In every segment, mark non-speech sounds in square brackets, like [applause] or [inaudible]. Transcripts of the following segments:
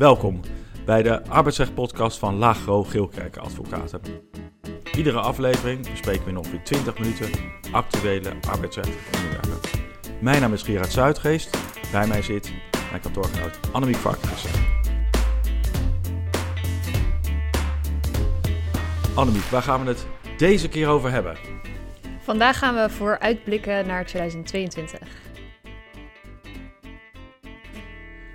Welkom bij de arbeidsrecht-podcast van Lagro Geelkerken Advocaten. Iedere aflevering bespreken we in ongeveer 20 minuten actuele arbeidsrechtelijke onderwerpen. Mijn naam is Gerard Zuidgeest. Bij mij zit mijn kantoorgenoot Annemiek Varkens. Annemiek, waar gaan we het deze keer over hebben? Vandaag gaan we vooruitblikken naar 2022.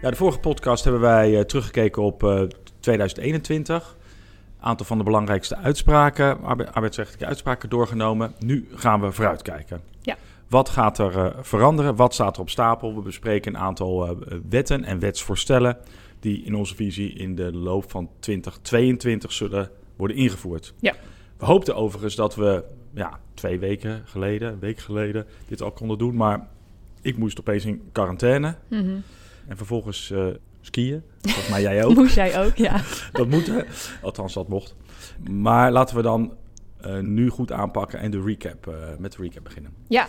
Ja, de vorige podcast hebben wij uh, teruggekeken op uh, 2021. Een aantal van de belangrijkste uitspraken, arbeidsrechtelijke uitspraken doorgenomen. Nu gaan we vooruitkijken. Ja. Wat gaat er uh, veranderen? Wat staat er op stapel? We bespreken een aantal wetten en wetsvoorstellen die in onze visie in de loop van 2022 zullen worden ingevoerd. Ja. We hoopten overigens dat we ja, twee weken geleden, een week geleden, dit al konden doen. Maar ik moest opeens in quarantaine. Mm -hmm. En vervolgens uh, skiën. Volgens mij jij [laughs] ook. Moest jij ook, ja. [laughs] dat moet, hè? Althans, dat mocht. Maar laten we dan uh, nu goed aanpakken en de recap, uh, met de recap beginnen. Ja.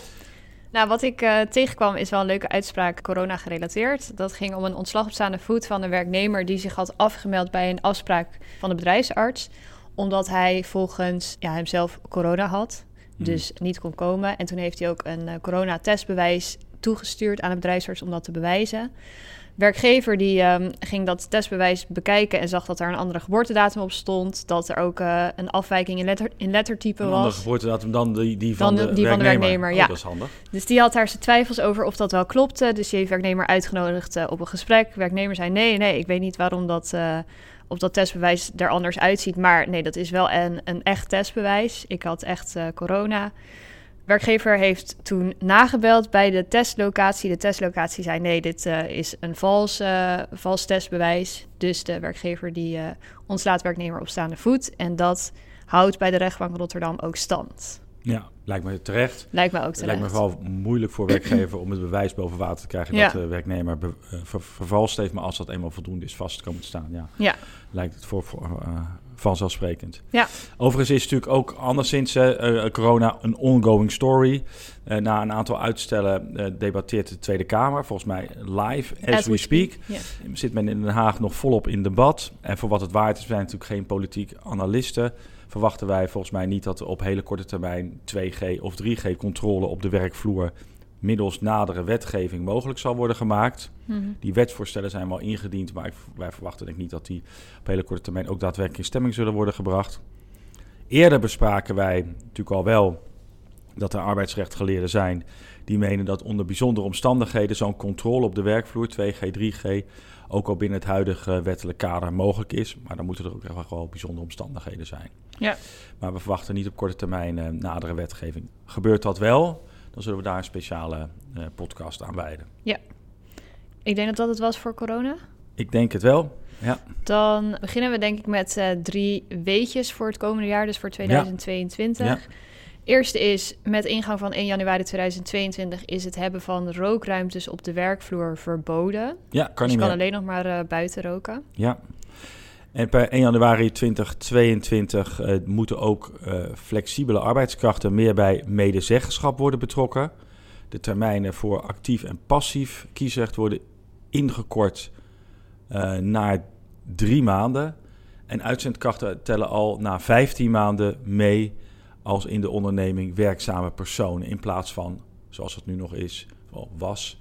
Nou, wat ik uh, tegenkwam is wel een leuke uitspraak, corona gerelateerd. Dat ging om een ontslag op staande voet van een werknemer die zich had afgemeld bij een afspraak van de bedrijfsarts. Omdat hij volgens ja, hemzelf corona had, dus hmm. niet kon komen. En toen heeft hij ook een coronatestbewijs toegestuurd aan de bedrijfsarts om dat te bewijzen. Werkgever die um, ging dat testbewijs bekijken en zag dat er een andere geboortedatum op stond. Dat er ook uh, een afwijking in, letter, in lettertype een was. Een andere geboortedatum dan die, die van, dan de, die werknemer. van de werknemer. Oh, ja. dat is handig. Dus die had daar zijn twijfels over of dat wel klopte. Dus die heeft werknemer uitgenodigd uh, op een gesprek. Werknemer zei nee, nee, ik weet niet waarom dat... Uh, of dat testbewijs er anders uitziet. Maar nee, dat is wel een, een echt testbewijs. Ik had echt corona. Werkgever heeft toen nagebeld bij de testlocatie. De testlocatie zei nee, dit uh, is een vals, uh, vals testbewijs. Dus de werkgever die uh, ontslaat werknemer op staande voet. En dat houdt bij de rechtbank Rotterdam ook stand. Ja, lijkt me terecht. Lijkt me ook terecht. Lijkt me vooral moeilijk voor werkgever om het bewijs boven water te krijgen... Ja. dat de werknemer ver vervalst heeft. Maar als dat eenmaal voldoende is vast komen te staan, ja, ja. lijkt het voor... voor vanzelfsprekend. Ja. Overigens is natuurlijk ook anderszins uh, corona een ongoing story. Uh, na een aantal uitstellen uh, debatteert de Tweede Kamer, volgens mij live, as, as we, speak. speak. Yeah. Zit men in Den Haag nog volop in debat. En voor wat het waard is, zijn natuurlijk geen politiek analisten. Verwachten wij volgens mij niet dat er op hele korte termijn 2G of 3G controle op de werkvloer middels nadere wetgeving mogelijk zal worden gemaakt. Mm -hmm. Die wetsvoorstellen zijn wel ingediend, maar ik, wij verwachten denk niet dat die op hele korte termijn ook daadwerkelijk in stemming zullen worden gebracht. Eerder bespraken wij natuurlijk al wel dat er arbeidsrechtgeleerden zijn die menen dat onder bijzondere omstandigheden zo'n controle op de werkvloer 2G, 3G ook al binnen het huidige wettelijk kader mogelijk is. Maar dan moeten er ook echt wel bijzondere omstandigheden zijn. Ja. Maar we verwachten niet op korte termijn uh, nadere wetgeving. Gebeurt dat wel, dan zullen we daar een speciale uh, podcast aan wijden. Ja. Ik denk dat dat het was voor corona. Ik denk het wel, ja. Dan beginnen we denk ik met uh, drie weetjes voor het komende jaar, dus voor 2022. Ja. Ja. Eerste is, met ingang van 1 januari 2022 is het hebben van rookruimtes op de werkvloer verboden. Ja, kan dus niet je kan meer. alleen nog maar uh, buiten roken. Ja. En per 1 januari 2022 uh, moeten ook uh, flexibele arbeidskrachten meer bij medezeggenschap worden betrokken. De termijnen voor actief en passief kiesrecht worden ingekort uh, naar drie maanden. En uitzendkrachten tellen al na 15 maanden mee als in de onderneming werkzame personen. In plaats van, zoals het nu nog is, was,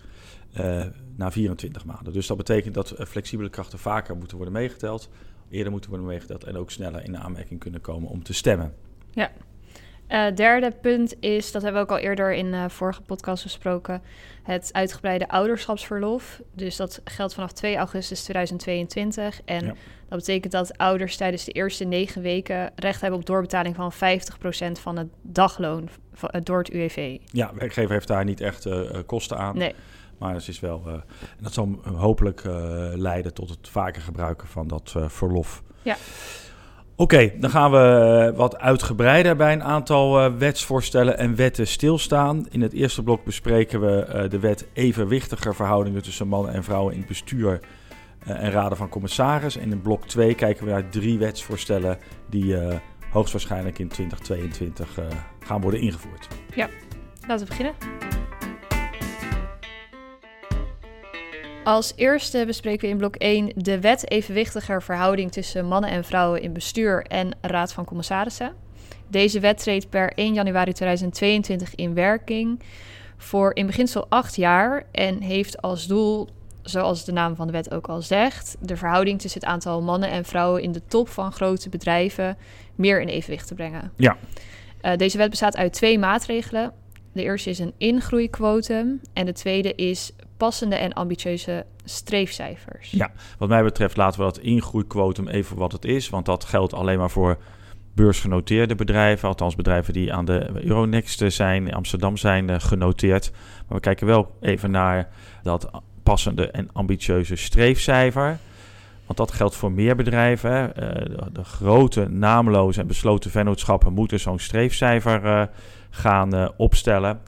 na 24 maanden. Dus dat betekent dat flexibele krachten vaker moeten worden meegeteld. Eerder moeten worden meegeteld en ook sneller in de aanmerking kunnen komen om te stemmen. Ja. Uh, derde punt is, dat hebben we ook al eerder in uh, vorige podcast besproken, het uitgebreide ouderschapsverlof. Dus dat geldt vanaf 2 augustus 2022. En Ja. dat betekent dat ouders tijdens de eerste negen weken recht hebben op doorbetaling van 50% van het dagloon van, uh, door het UWV. Ja, werkgever heeft daar niet echt kosten aan. Nee. Maar het is wel, uh, dat zal hopelijk uh, leiden tot het vaker gebruiken van dat uh, verlof. Ja. Oké, okay, dan gaan we wat uitgebreider bij een aantal wetsvoorstellen en wetten stilstaan. In het eerste blok bespreken we de wet evenwichtiger verhoudingen tussen mannen en vrouwen in het bestuur en raden van commissaris. En in blok 2 kijken we naar drie wetsvoorstellen die hoogstwaarschijnlijk in 2022 uh, gaan worden ingevoerd. Ja, laten we beginnen. Als eerste bespreken we in blok 1 de wet evenwichtiger verhouding tussen mannen en vrouwen in bestuur en raad van commissarissen. Deze wet treedt per 1 januari 2022 in werking voor in beginsel acht jaar en heeft als doel, zoals de naam van de wet ook al zegt, de verhouding tussen het aantal mannen en vrouwen in de top van grote bedrijven meer in evenwicht te brengen. Ja. Uh, deze wet bestaat uit twee maatregelen. De eerste is een ingroeiquotum en de tweede is passende en ambitieuze streefcijfers. Ja, wat mij betreft laten we dat ingroeiquotum even wat het is, want dat geldt alleen maar voor beursgenoteerde bedrijven, althans bedrijven die aan de Euronext zijn, in Amsterdam zijn uh, genoteerd. Maar we kijken wel even naar dat passende en ambitieuze streefcijfer. Want dat geldt voor meer bedrijven. Uh, de, grote naamloze en besloten vennootschappen moeten zo'n streefcijfer gaan opstellen.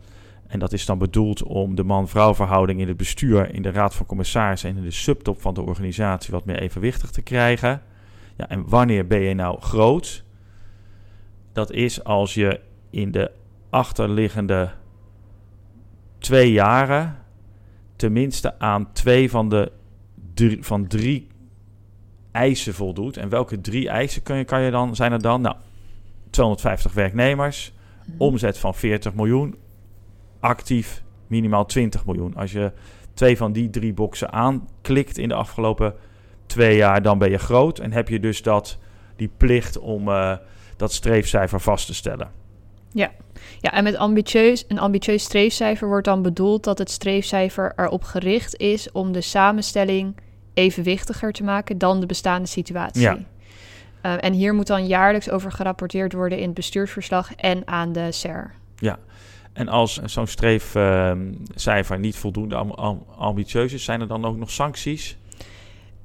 En dat is dan bedoeld om de man-vrouw verhouding in het bestuur, in de raad van commissarissen en in de subtop van de organisatie wat meer evenwichtig te krijgen. Ja, en wanneer ben je nou groot? Dat is als je in de achterliggende twee jaren tenminste aan twee van de drie, van drie eisen voldoet. En welke drie eisen kun je, kan je dan, zijn er dan? Nou, 250 werknemers. Omzet van 40 miljoen, actief minimaal 20 miljoen. Als je twee van die drie boxen aanklikt in de afgelopen twee jaar, dan ben je groot. En heb je dus dat, die plicht om uh, dat streefcijfer vast te stellen. Ja. ja, en met ambitieus, een ambitieus streefcijfer wordt dan bedoeld dat het streefcijfer erop gericht is om de samenstelling evenwichtiger te maken dan de bestaande situatie. Ja. Uh, en hier moet dan jaarlijks over gerapporteerd worden in het bestuursverslag en aan de SER. Ja, en als zo'n streefcijfer niet voldoende ambitieus is, zijn er dan ook nog sancties?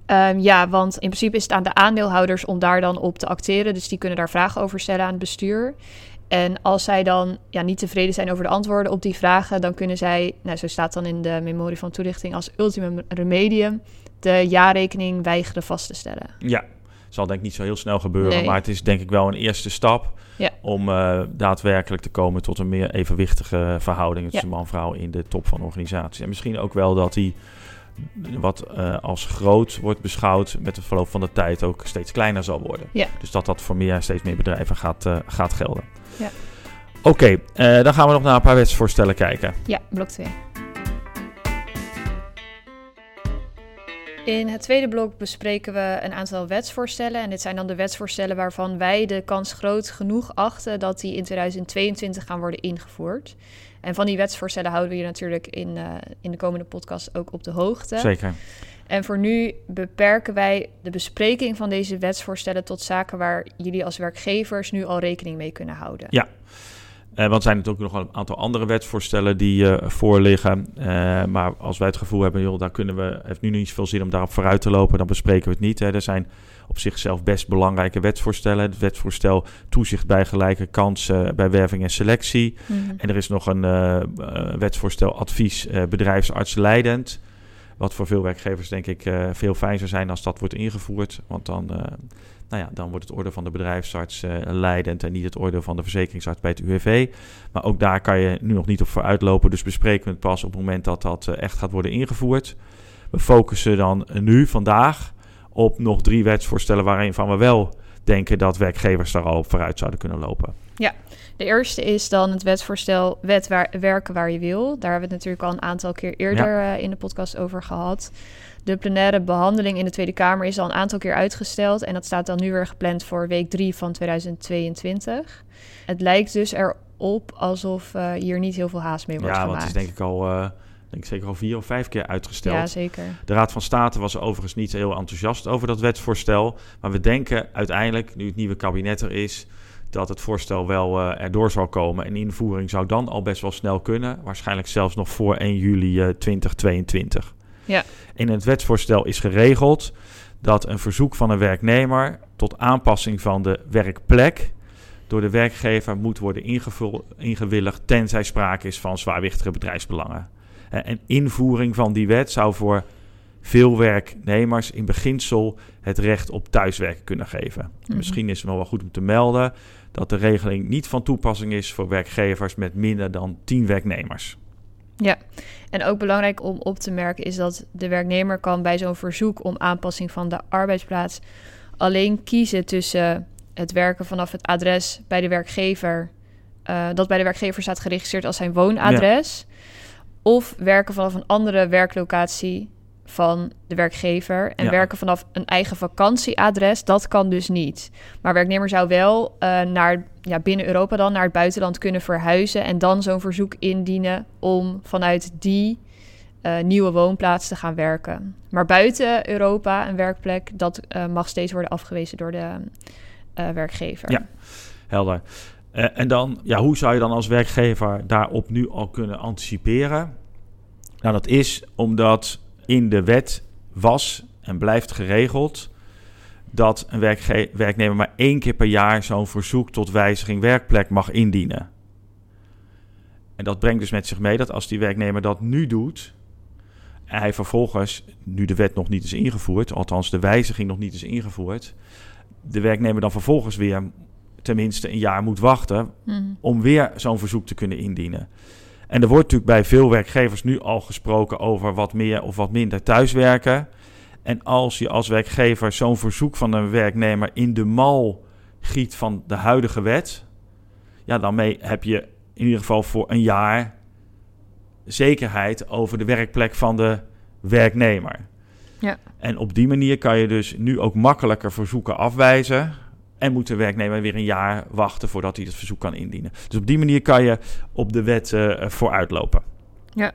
Um, ja, want in principe is het aan de aandeelhouders om daar dan op te acteren. Dus die kunnen daar vragen over stellen aan het bestuur. En als zij dan ja, niet tevreden zijn over de antwoorden op die vragen, dan kunnen zij, nou, zo staat dan in de memorie van toelichting, als ultimum remedium de jaarrekening weigeren vast te stellen. Ja, zal denk ik niet zo heel snel gebeuren, maar het is denk ik wel een eerste stap ja. om uh, daadwerkelijk te komen tot een meer evenwichtige verhouding tussen man en vrouw in de top van de organisatie. En misschien ook wel dat die wat uh, als groot wordt beschouwd, met het verloop van de tijd ook steeds kleiner zal worden. Ja. Dus dat dat voor meer, steeds meer bedrijven gaat, uh, gaat gelden. Ja. Oké, okay, dan gaan we nog naar een paar wetsvoorstellen kijken. Ja, blok 2. In het tweede blok bespreken we een aantal wetsvoorstellen. En dit zijn dan de wetsvoorstellen waarvan wij de kans groot genoeg achten dat die in 2022 gaan worden ingevoerd. En van die wetsvoorstellen houden we je natuurlijk in, uh, in de komende podcast ook op de hoogte. Zeker. En voor nu beperken wij de bespreking van deze wetsvoorstellen tot zaken waar jullie als werkgevers nu al rekening mee kunnen houden. Ja, uh, want er zijn natuurlijk nog een aantal andere wetsvoorstellen die uh, voorliggen. Uh, maar als wij het gevoel hebben, joh, daar kunnen we, heeft nu niet zoveel zin om daarop vooruit te lopen, dan bespreken we het niet. Hè. Er zijn op zichzelf best belangrijke wetsvoorstellen. Het wetsvoorstel toezicht bij gelijke kansen bij werving en selectie. Mm -hmm. En er is nog een wetsvoorstel advies bedrijfsarts leidend. Wat voor veel werkgevers denk ik veel fijn zou zijn als dat wordt ingevoerd. Want dan nou ja, dan wordt het orde van de bedrijfsarts uh, leidend en niet het orde van de verzekeringsarts bij het UWV. Maar ook daar kan je nu nog niet op vooruitlopen. Dus bespreken we het pas op het moment dat dat echt gaat worden ingevoerd. We focussen dan nu, vandaag, op nog drie wetsvoorstellen waarin van we wel denken dat werkgevers daar al op vooruit zouden kunnen lopen. Ja, de eerste is dan het wetsvoorstel wet waar, werken waar je wil. Daar hebben we het natuurlijk al een aantal keer eerder ja. uh, in de podcast over gehad. De plenaire behandeling in de Tweede Kamer is al een aantal keer uitgesteld. En dat staat dan nu weer gepland voor week 3 van 2022. Het lijkt dus erop alsof uh, hier niet heel veel haast mee wordt ja, gemaakt. Ja, want het is denk ik al... Uh, denk ik zeker al vier of vijf keer uitgesteld. Ja, zeker. De Raad van State was overigens niet heel enthousiast over dat wetsvoorstel. Maar we denken uiteindelijk, nu het nieuwe kabinet er is, dat het voorstel wel uh, erdoor zal komen. En invoering zou dan al best wel snel kunnen. Waarschijnlijk zelfs nog voor 1 juli uh, 2022. Ja. In het wetsvoorstel is geregeld dat een verzoek van een werknemer tot aanpassing van de werkplek door de werkgever moet worden ingewilligd tenzij sprake is van zwaarwichtige bedrijfsbelangen. En invoering van die wet zou voor veel werknemers in beginsel het recht op thuiswerken kunnen geven. Mhm. Misschien is het nog wel goed om te melden dat de regeling niet van toepassing is voor werkgevers met minder dan 10 werknemers. Ja, en ook belangrijk om op te merken is dat de werknemer kan bij zo'n verzoek om aanpassing van de arbeidsplaats alleen kiezen tussen het werken vanaf het adres bij de werkgever, uh, dat bij de werkgever staat geregistreerd als zijn woonadres, of werken vanaf een andere werklocatie van de werkgever en werken vanaf een eigen vakantieadres, dat kan dus niet. Maar werknemer zou wel uh, naar, ja, binnen Europa dan naar het buitenland kunnen verhuizen en dan zo'n verzoek indienen om vanuit die uh, nieuwe woonplaats te gaan werken. Maar buiten Europa een werkplek, dat uh, mag steeds worden afgewezen door de werkgever. Ja, helder. en dan, ja, hoe zou je dan als werkgever daarop nu al kunnen anticiperen? Nou, dat is omdat in de wet was en blijft geregeld dat een werknemer maar één keer per jaar zo'n verzoek tot wijziging werkplek mag indienen. En dat brengt dus met zich mee dat als die werknemer dat nu doet, en hij vervolgens, nu de wet nog niet is ingevoerd, althans de wijziging nog niet is ingevoerd, de werknemer dan vervolgens weer tenminste een jaar moet wachten mhm. om weer zo'n verzoek te kunnen indienen. En er wordt natuurlijk bij veel werkgevers nu al gesproken over wat meer of wat minder thuiswerken. En als je als werkgever zo'n verzoek van een werknemer in de mal giet van de huidige wet, ja, dan mee heb je in ieder geval voor een jaar zekerheid over de werkplek van de werknemer. Ja. En op die manier kan je dus nu ook makkelijker verzoeken afwijzen. En moet de werknemer weer een jaar wachten voordat hij het verzoek kan indienen. Dus op die manier kan je op de wet uh, vooruitlopen. Ja.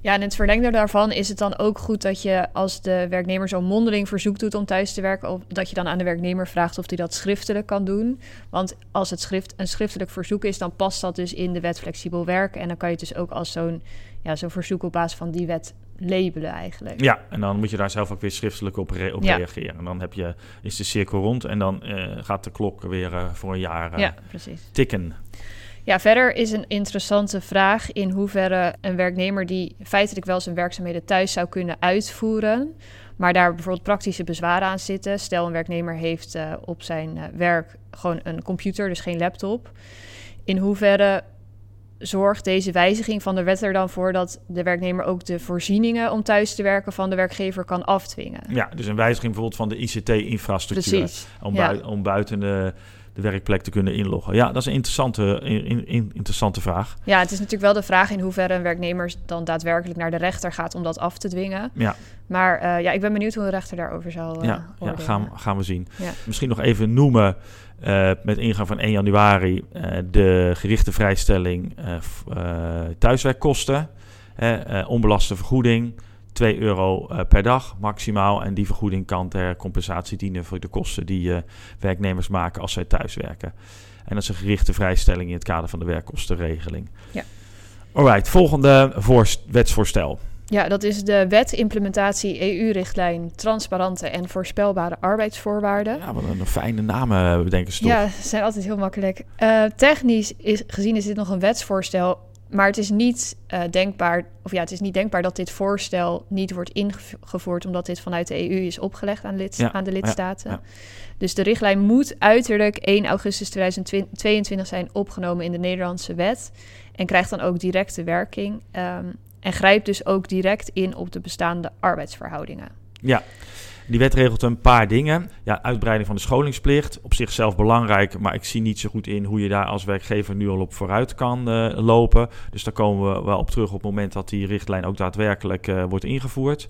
Ja, en het verlengde daarvan is het dan ook goed dat je als de werknemer zo'n mondeling verzoek doet om thuis te werken, of dat je dan aan de werknemer vraagt of hij dat schriftelijk kan doen. Want als het schrift, een schriftelijk verzoek is, dan past dat dus in de wet flexibel werken. En dan kan je het dus ook als zo'n ja, zo'n verzoek op basis van die wet labelen eigenlijk. Ja, en dan moet je daar zelf ook weer schriftelijk op, op reageren. En dan heb je, is de cirkel rond en dan uh, gaat de klok weer uh, voor een jaar uh, ja, precies. tikken. Ja, verder is een interessante vraag in hoeverre een werknemer die feitelijk wel zijn werkzaamheden thuis zou kunnen uitvoeren, maar daar bijvoorbeeld praktische bezwaren aan zitten. Stel, een werknemer heeft op zijn werk gewoon een computer, dus geen laptop. In hoeverre zorgt deze wijziging van de wet er dan voor dat de werknemer ook de voorzieningen om thuis te werken van de werkgever kan afdwingen. Ja, dus een wijziging bijvoorbeeld van de ICT-infrastructuur. Om, om buiten de, de, werkplek te kunnen inloggen. Ja, dat is een interessante, in, in, interessante vraag. Ja, het is natuurlijk wel de vraag in hoeverre een werknemer dan daadwerkelijk naar de rechter gaat om dat af te dwingen. Ja. Maar uh, ja, ik ben benieuwd hoe de rechter daarover zal uh, ja, ja, gaan, gaan we zien. Ja. Misschien nog even noemen uh, met ingang van 1 januari de gerichte vrijstelling thuiswerkkosten. onbelaste vergoeding, 2 euro per dag maximaal. En die vergoeding kan ter compensatie dienen voor de kosten die werknemers maken als zij thuiswerken. En dat is een gerichte vrijstelling in het kader van de werkkostenregeling. Ja. Alright, volgende wetsvoorstel. Ja, dat is de wet implementatie EU-richtlijn transparante en voorspelbare arbeidsvoorwaarden. Ja, wat een fijne namen bedenken ze toch? Ja, ze zijn altijd heel makkelijk. Uh, technisch is, gezien is dit nog een wetsvoorstel, maar het is niet uh, denkbaar, of ja, het is niet denkbaar dat dit voorstel niet wordt ingevoerd, omdat dit vanuit de EU is opgelegd aan, lid, aan de lidstaten. Ja, dus de richtlijn moet uiterlijk 1 augustus 2022 zijn opgenomen in de Nederlandse wet en krijgt dan ook directe werking. Um, en grijpt dus ook direct in op de bestaande arbeidsverhoudingen. Ja, die wet regelt een paar dingen. Ja, uitbreiding van de scholingsplicht, op zichzelf belangrijk, maar ik zie niet zo goed in hoe je daar als werkgever nu al op vooruit kan uh, lopen. Dus daar komen we wel op terug op het moment dat die richtlijn ook daadwerkelijk uh, wordt ingevoerd.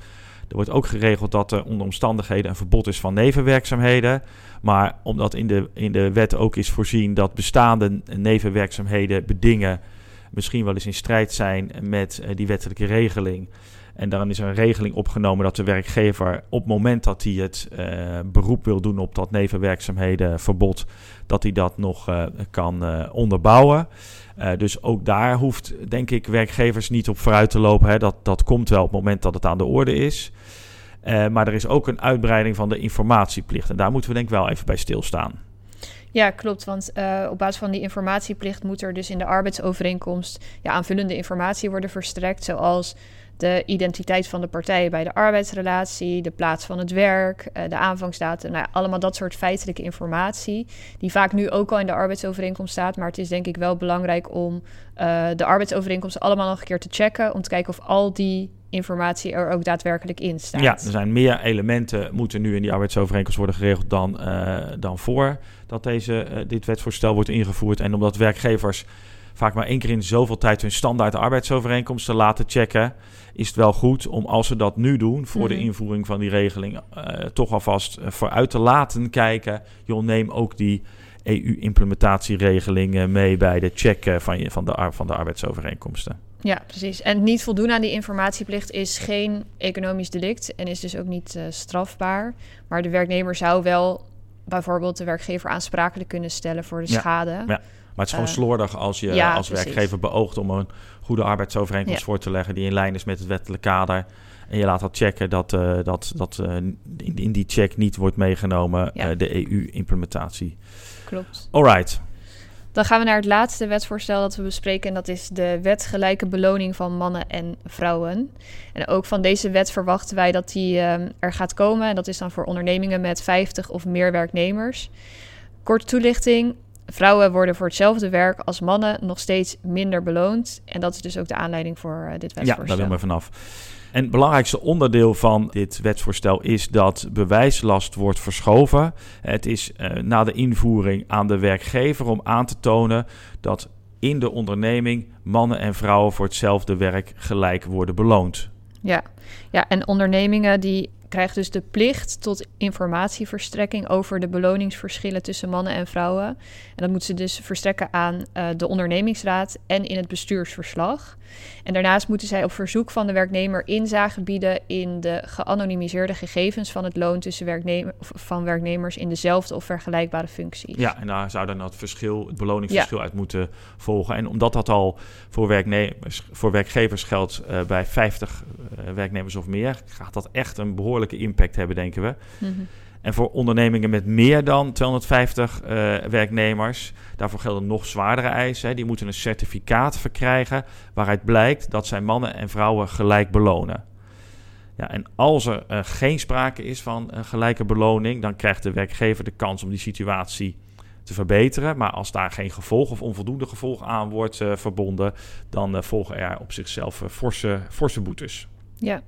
Er wordt ook geregeld dat er onder omstandigheden een verbod is van nevenwerkzaamheden. Maar omdat in de, in de wet ook is voorzien dat bestaande nevenwerkzaamheden bedingen misschien wel eens in strijd zijn met uh, die wettelijke regeling. En dan is een regeling opgenomen dat de werkgever op het moment dat hij het uh, beroep wil doen op dat nevenwerkzaamhedenverbod, dat hij dat nog uh, kan onderbouwen. dus ook daar hoeft, denk ik, werkgevers niet op vooruit te lopen. Hè. Dat, dat komt wel op het moment dat het aan de orde is. maar er is ook een uitbreiding van de informatieplicht. En daar moeten we denk ik wel even bij stilstaan. Ja, klopt. Want op basis van die informatieplicht moet er dus in de arbeidsovereenkomst ja, aanvullende informatie worden verstrekt. Zoals de identiteit van de partijen bij de arbeidsrelatie, de plaats van het werk, uh, de aanvangsdatum. Nou ja, allemaal dat soort feitelijke informatie, die vaak nu ook al in de arbeidsovereenkomst staat. Maar het is denk ik wel belangrijk om uh, de arbeidsovereenkomst allemaal nog een keer te checken, om te kijken of al die informatie er ook daadwerkelijk in staat. Ja, er zijn meer elementen moeten nu in die arbeidsovereenkomst worden geregeld dan, uh, dan voor dat deze, dit wetsvoorstel wordt ingevoerd. En omdat werkgevers vaak maar één keer in zoveel tijd hun standaard arbeidsovereenkomsten laten checken, is het wel goed om als ze dat nu doen voor de invoering van die regeling, uh, toch alvast vooruit te laten kijken. Joh, neem ook die EU-implementatieregeling mee bij de check van, je, van, de, van de arbeidsovereenkomsten. Ja, precies. En niet voldoen aan die informatieplicht is geen economisch delict en is dus ook niet uh, strafbaar. Maar de werknemer zou wel bijvoorbeeld de werkgever aansprakelijk kunnen stellen voor de ja. schade. Ja. Maar het is gewoon Uh, slordig als je ja, als precies. werkgever beoogt om een goede arbeidsovereenkomst Ja. voor te leggen die in lijn is met het wettelijk kader. En je laat dat checken dat, eh, dat, dat eh, in, in die check niet wordt meegenomen Ja. de EU-implementatie. Klopt. Alright. Dan gaan we naar het laatste wetsvoorstel dat we bespreken. En dat is de wet gelijke beloning van mannen en vrouwen. En ook van deze wet verwachten wij dat die er gaat komen. En dat is dan voor ondernemingen met 50 of meer werknemers. Korte toelichting. Vrouwen worden voor hetzelfde werk als mannen nog steeds minder beloond. En dat is dus ook de aanleiding voor eh, dit Ja, wetsvoorstel. daar willen we vanaf. En het belangrijkste onderdeel van dit wetsvoorstel is dat bewijslast wordt verschoven. Het is eh, na de invoering aan de werkgever om aan te tonen dat in de onderneming mannen en vrouwen voor hetzelfde werk gelijk worden beloond. Ja. Ja, en ondernemingen die krijgen dus de plicht tot informatieverstrekking over de beloningsverschillen tussen mannen en vrouwen. En dat moeten ze dus verstrekken aan eh, de ondernemingsraad en in het bestuursverslag. En daarnaast moeten zij op verzoek van de werknemer inzage bieden in de geanonimiseerde gegevens van het loon tussen werknemer, van werknemers in dezelfde of vergelijkbare functies. Ja, en daar zou dan het verschil, het beloningsverschil uit moeten volgen. En omdat dat al voor, werknemers, voor werkgevers geldt eh, bij 50 eh, werknemers of meer, gaat dat echt een behoorlijke impact hebben, denken we. Mhm. En voor ondernemingen met meer dan 250 eh, werknemers, daarvoor gelden nog zwaardere eisen. Hè. Die moeten een certificaat verkrijgen waaruit blijkt dat zij mannen en vrouwen gelijk belonen. Ja, en als er eh, geen sprake is van een gelijke beloning, dan krijgt de werkgever de kans om die situatie te verbeteren. Maar als daar geen gevolg of onvoldoende gevolg aan wordt eh, verbonden, dan volgen er op zichzelf forse, forse boetes. Ja.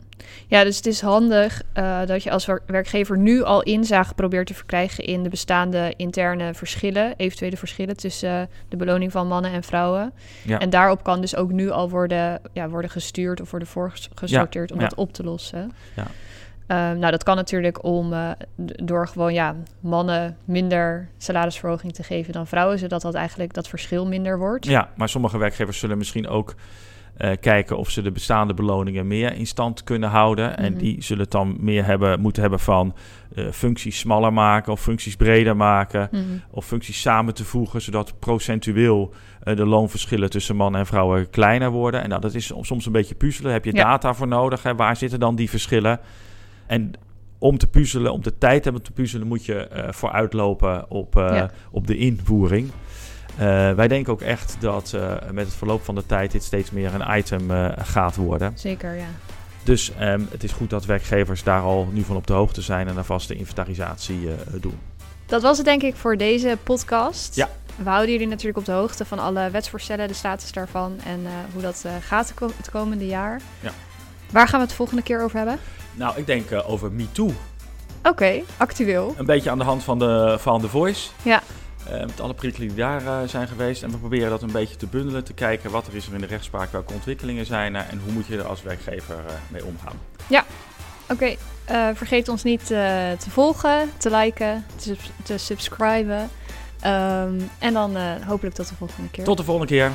ja, dus het is handig eh, dat je als wer- werkgever nu al inzage probeert te verkrijgen in de bestaande interne verschillen, eventuele verschillen tussen eh, de beloning van mannen en vrouwen. Ja. En daarop kan dus ook nu al worden, ja, worden gestuurd of worden voorgesorteerd om dat op te lossen. Ja. Ehm, nou, dat kan natuurlijk om eh, door gewoon ja, mannen minder salarisverhoging te geven dan vrouwen, zodat dat eigenlijk dat verschil minder wordt. Ja, maar sommige werkgevers zullen misschien ook eh, kijken of ze de bestaande beloningen meer in stand kunnen houden. En Mhm. die zullen het dan meer hebben, moeten hebben van eh, functies smaller maken of functies breder maken. Mhm. Of functies samen te voegen, zodat procentueel eh, de loonverschillen tussen mannen en vrouwen kleiner worden. En nou, dat is soms een beetje puzzelen. Heb je Ja. data voor nodig? Hè? Waar zitten dan die verschillen? En om te puzzelen, om de tijd te hebben te puzzelen, moet je vooruitlopen op, Ja. op de invoering. Eh, wij denken ook echt dat eh, met het verloop van de tijd dit steeds meer een item eh, gaat worden. Zeker, ja. Dus ehm, het is goed dat werkgevers daar al nu van op de hoogte zijn en een vaste inventarisatie doen. Dat was het denk ik voor deze podcast. Ja. We houden jullie natuurlijk op de hoogte van alle wetsvoorstellen, de status daarvan en hoe dat gaat de het komende jaar. Ja. Waar gaan we het volgende keer over hebben? Nou, ik denk over MeToo. Oké, actueel. Een beetje aan de hand van de, van The Voice. Ja. Eh, met alle prikkelen die daar eh, zijn geweest. En we proberen dat een beetje te bundelen, te kijken wat er is er in de rechtspraak, welke ontwikkelingen zijn er en hoe moet je er als werkgever eh, mee omgaan. Oké, eh, vergeet ons niet te volgen, te liken, te, te subscriben. Ehm, en dan hopelijk tot de volgende keer. Tot de volgende keer.